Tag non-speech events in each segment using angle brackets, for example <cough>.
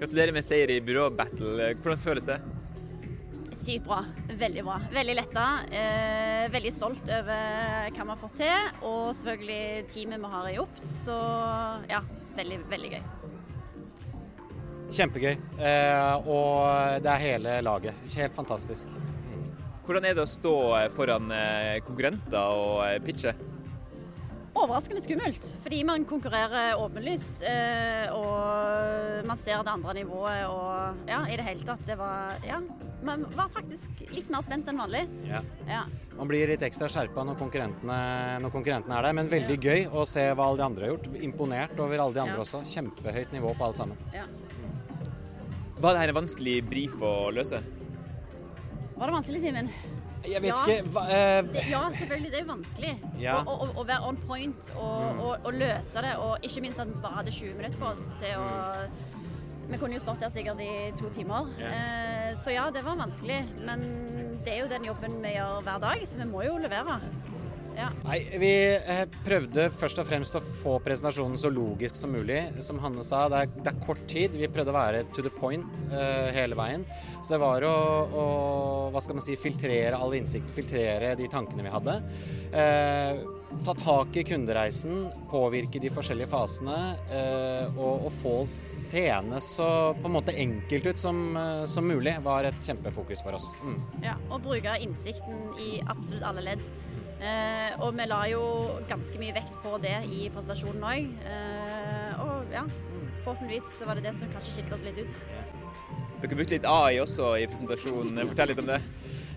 Gratulerer med seier i byrå-battle. Hvordan føles det? Sykt bra. Veldig bra. Veldig letta. Eh, veldig stolt over hva vi har fått til, og selvfølgelig teamet vi har i Opt. Så ja, veldig, veldig gøy. Kjempegøy. Eh, og det er hele laget. Helt fantastisk. Hvordan er det å stå foran eh, konkurrenter og eh, pitche? Overraskende skummelt, fordi man konkurrerer åpenlyst. Eh, og man ser det andre nivået og ja, i det hele tatt. Det var Ja, man var faktisk litt mer spent enn vanlig. Ja. Ja. Man blir litt ekstra skjerpa når konkurrentene, når konkurrentene er der, men veldig gøy å se hva alle de andre har gjort. Imponert over alle de andre Ja. også. Kjempehøyt nivå på alt sammen. ja. Var dette en vanskelig brief å løse? Var det vanskelig, Simen? Jeg vet Ja. ikke hva, eh, ja, selvfølgelig. Det er vanskelig Ja. å, å, å være on point og, og, og løse det. Og ikke minst at vi bare hadde 20 minutter på oss til å Vi kunne jo stått der sikkert i to timer. Eh, så ja, det var vanskelig. Men det er jo den jobben vi gjør hver dag, så vi må jo levere. Ja. Nei, vi eh, prøvde først og fremst å få presentasjonen så logisk som mulig. Som Hanne sa, det er, det er kort tid. Vi prøvde å være to the point uh, hele veien. Så det var å, å hva skal man si, filtrere all innsikt, filtrere de tankene vi hadde. Uh, ta tak i kundereisen, påvirke de forskjellige fasene eh, og, og få seende så på en måte enkelt ut som, som mulig, var et kjempefokus for oss. Mm. ja. Og bruke innsikten i absolutt alle ledd. Eh, og vi la jo ganske mye vekt på det i presentasjonen òg. Eh, og ja, forhåpentligvis var det det som kanskje skilte oss litt ut. Dere brukte litt AI også i presentasjonen. Fortell litt om det.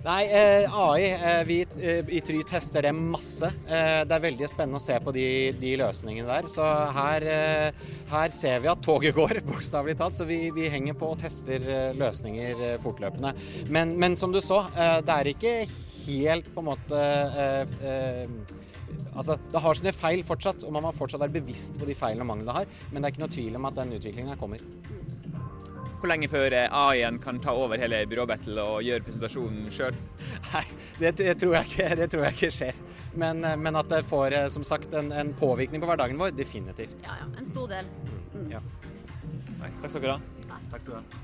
Nei, eh, AI, eh, vi eh, i Try tester det masse. Eh, det er veldig spennende å se på de, de løsningene der. Så her, eh, her ser vi at toget går, <laughs> bokstavelig talt. Så vi, vi henger på og tester løsninger fortløpende. Men, men som du så, eh, det er ikke helt på en måte eh, eh, Altså, Det har sine feil fortsatt, og man må fortsatt være bevisst på de feilene og manglene det har. Men det er ikke noe tvil om at den utviklingen kommer. Hvor lenge før eh, AI-en kan ta over hele byrå-battle og gjøre presentasjonen sjøl? Nei, det, det, tror jeg ikke, det tror jeg ikke skjer. Men, eh, men at det får eh, som sagt en, en påvirkning på hverdagen vår, definitivt. Ja, ja. En stor del. Ja. Takk skal dere ha. Takk skal du ha.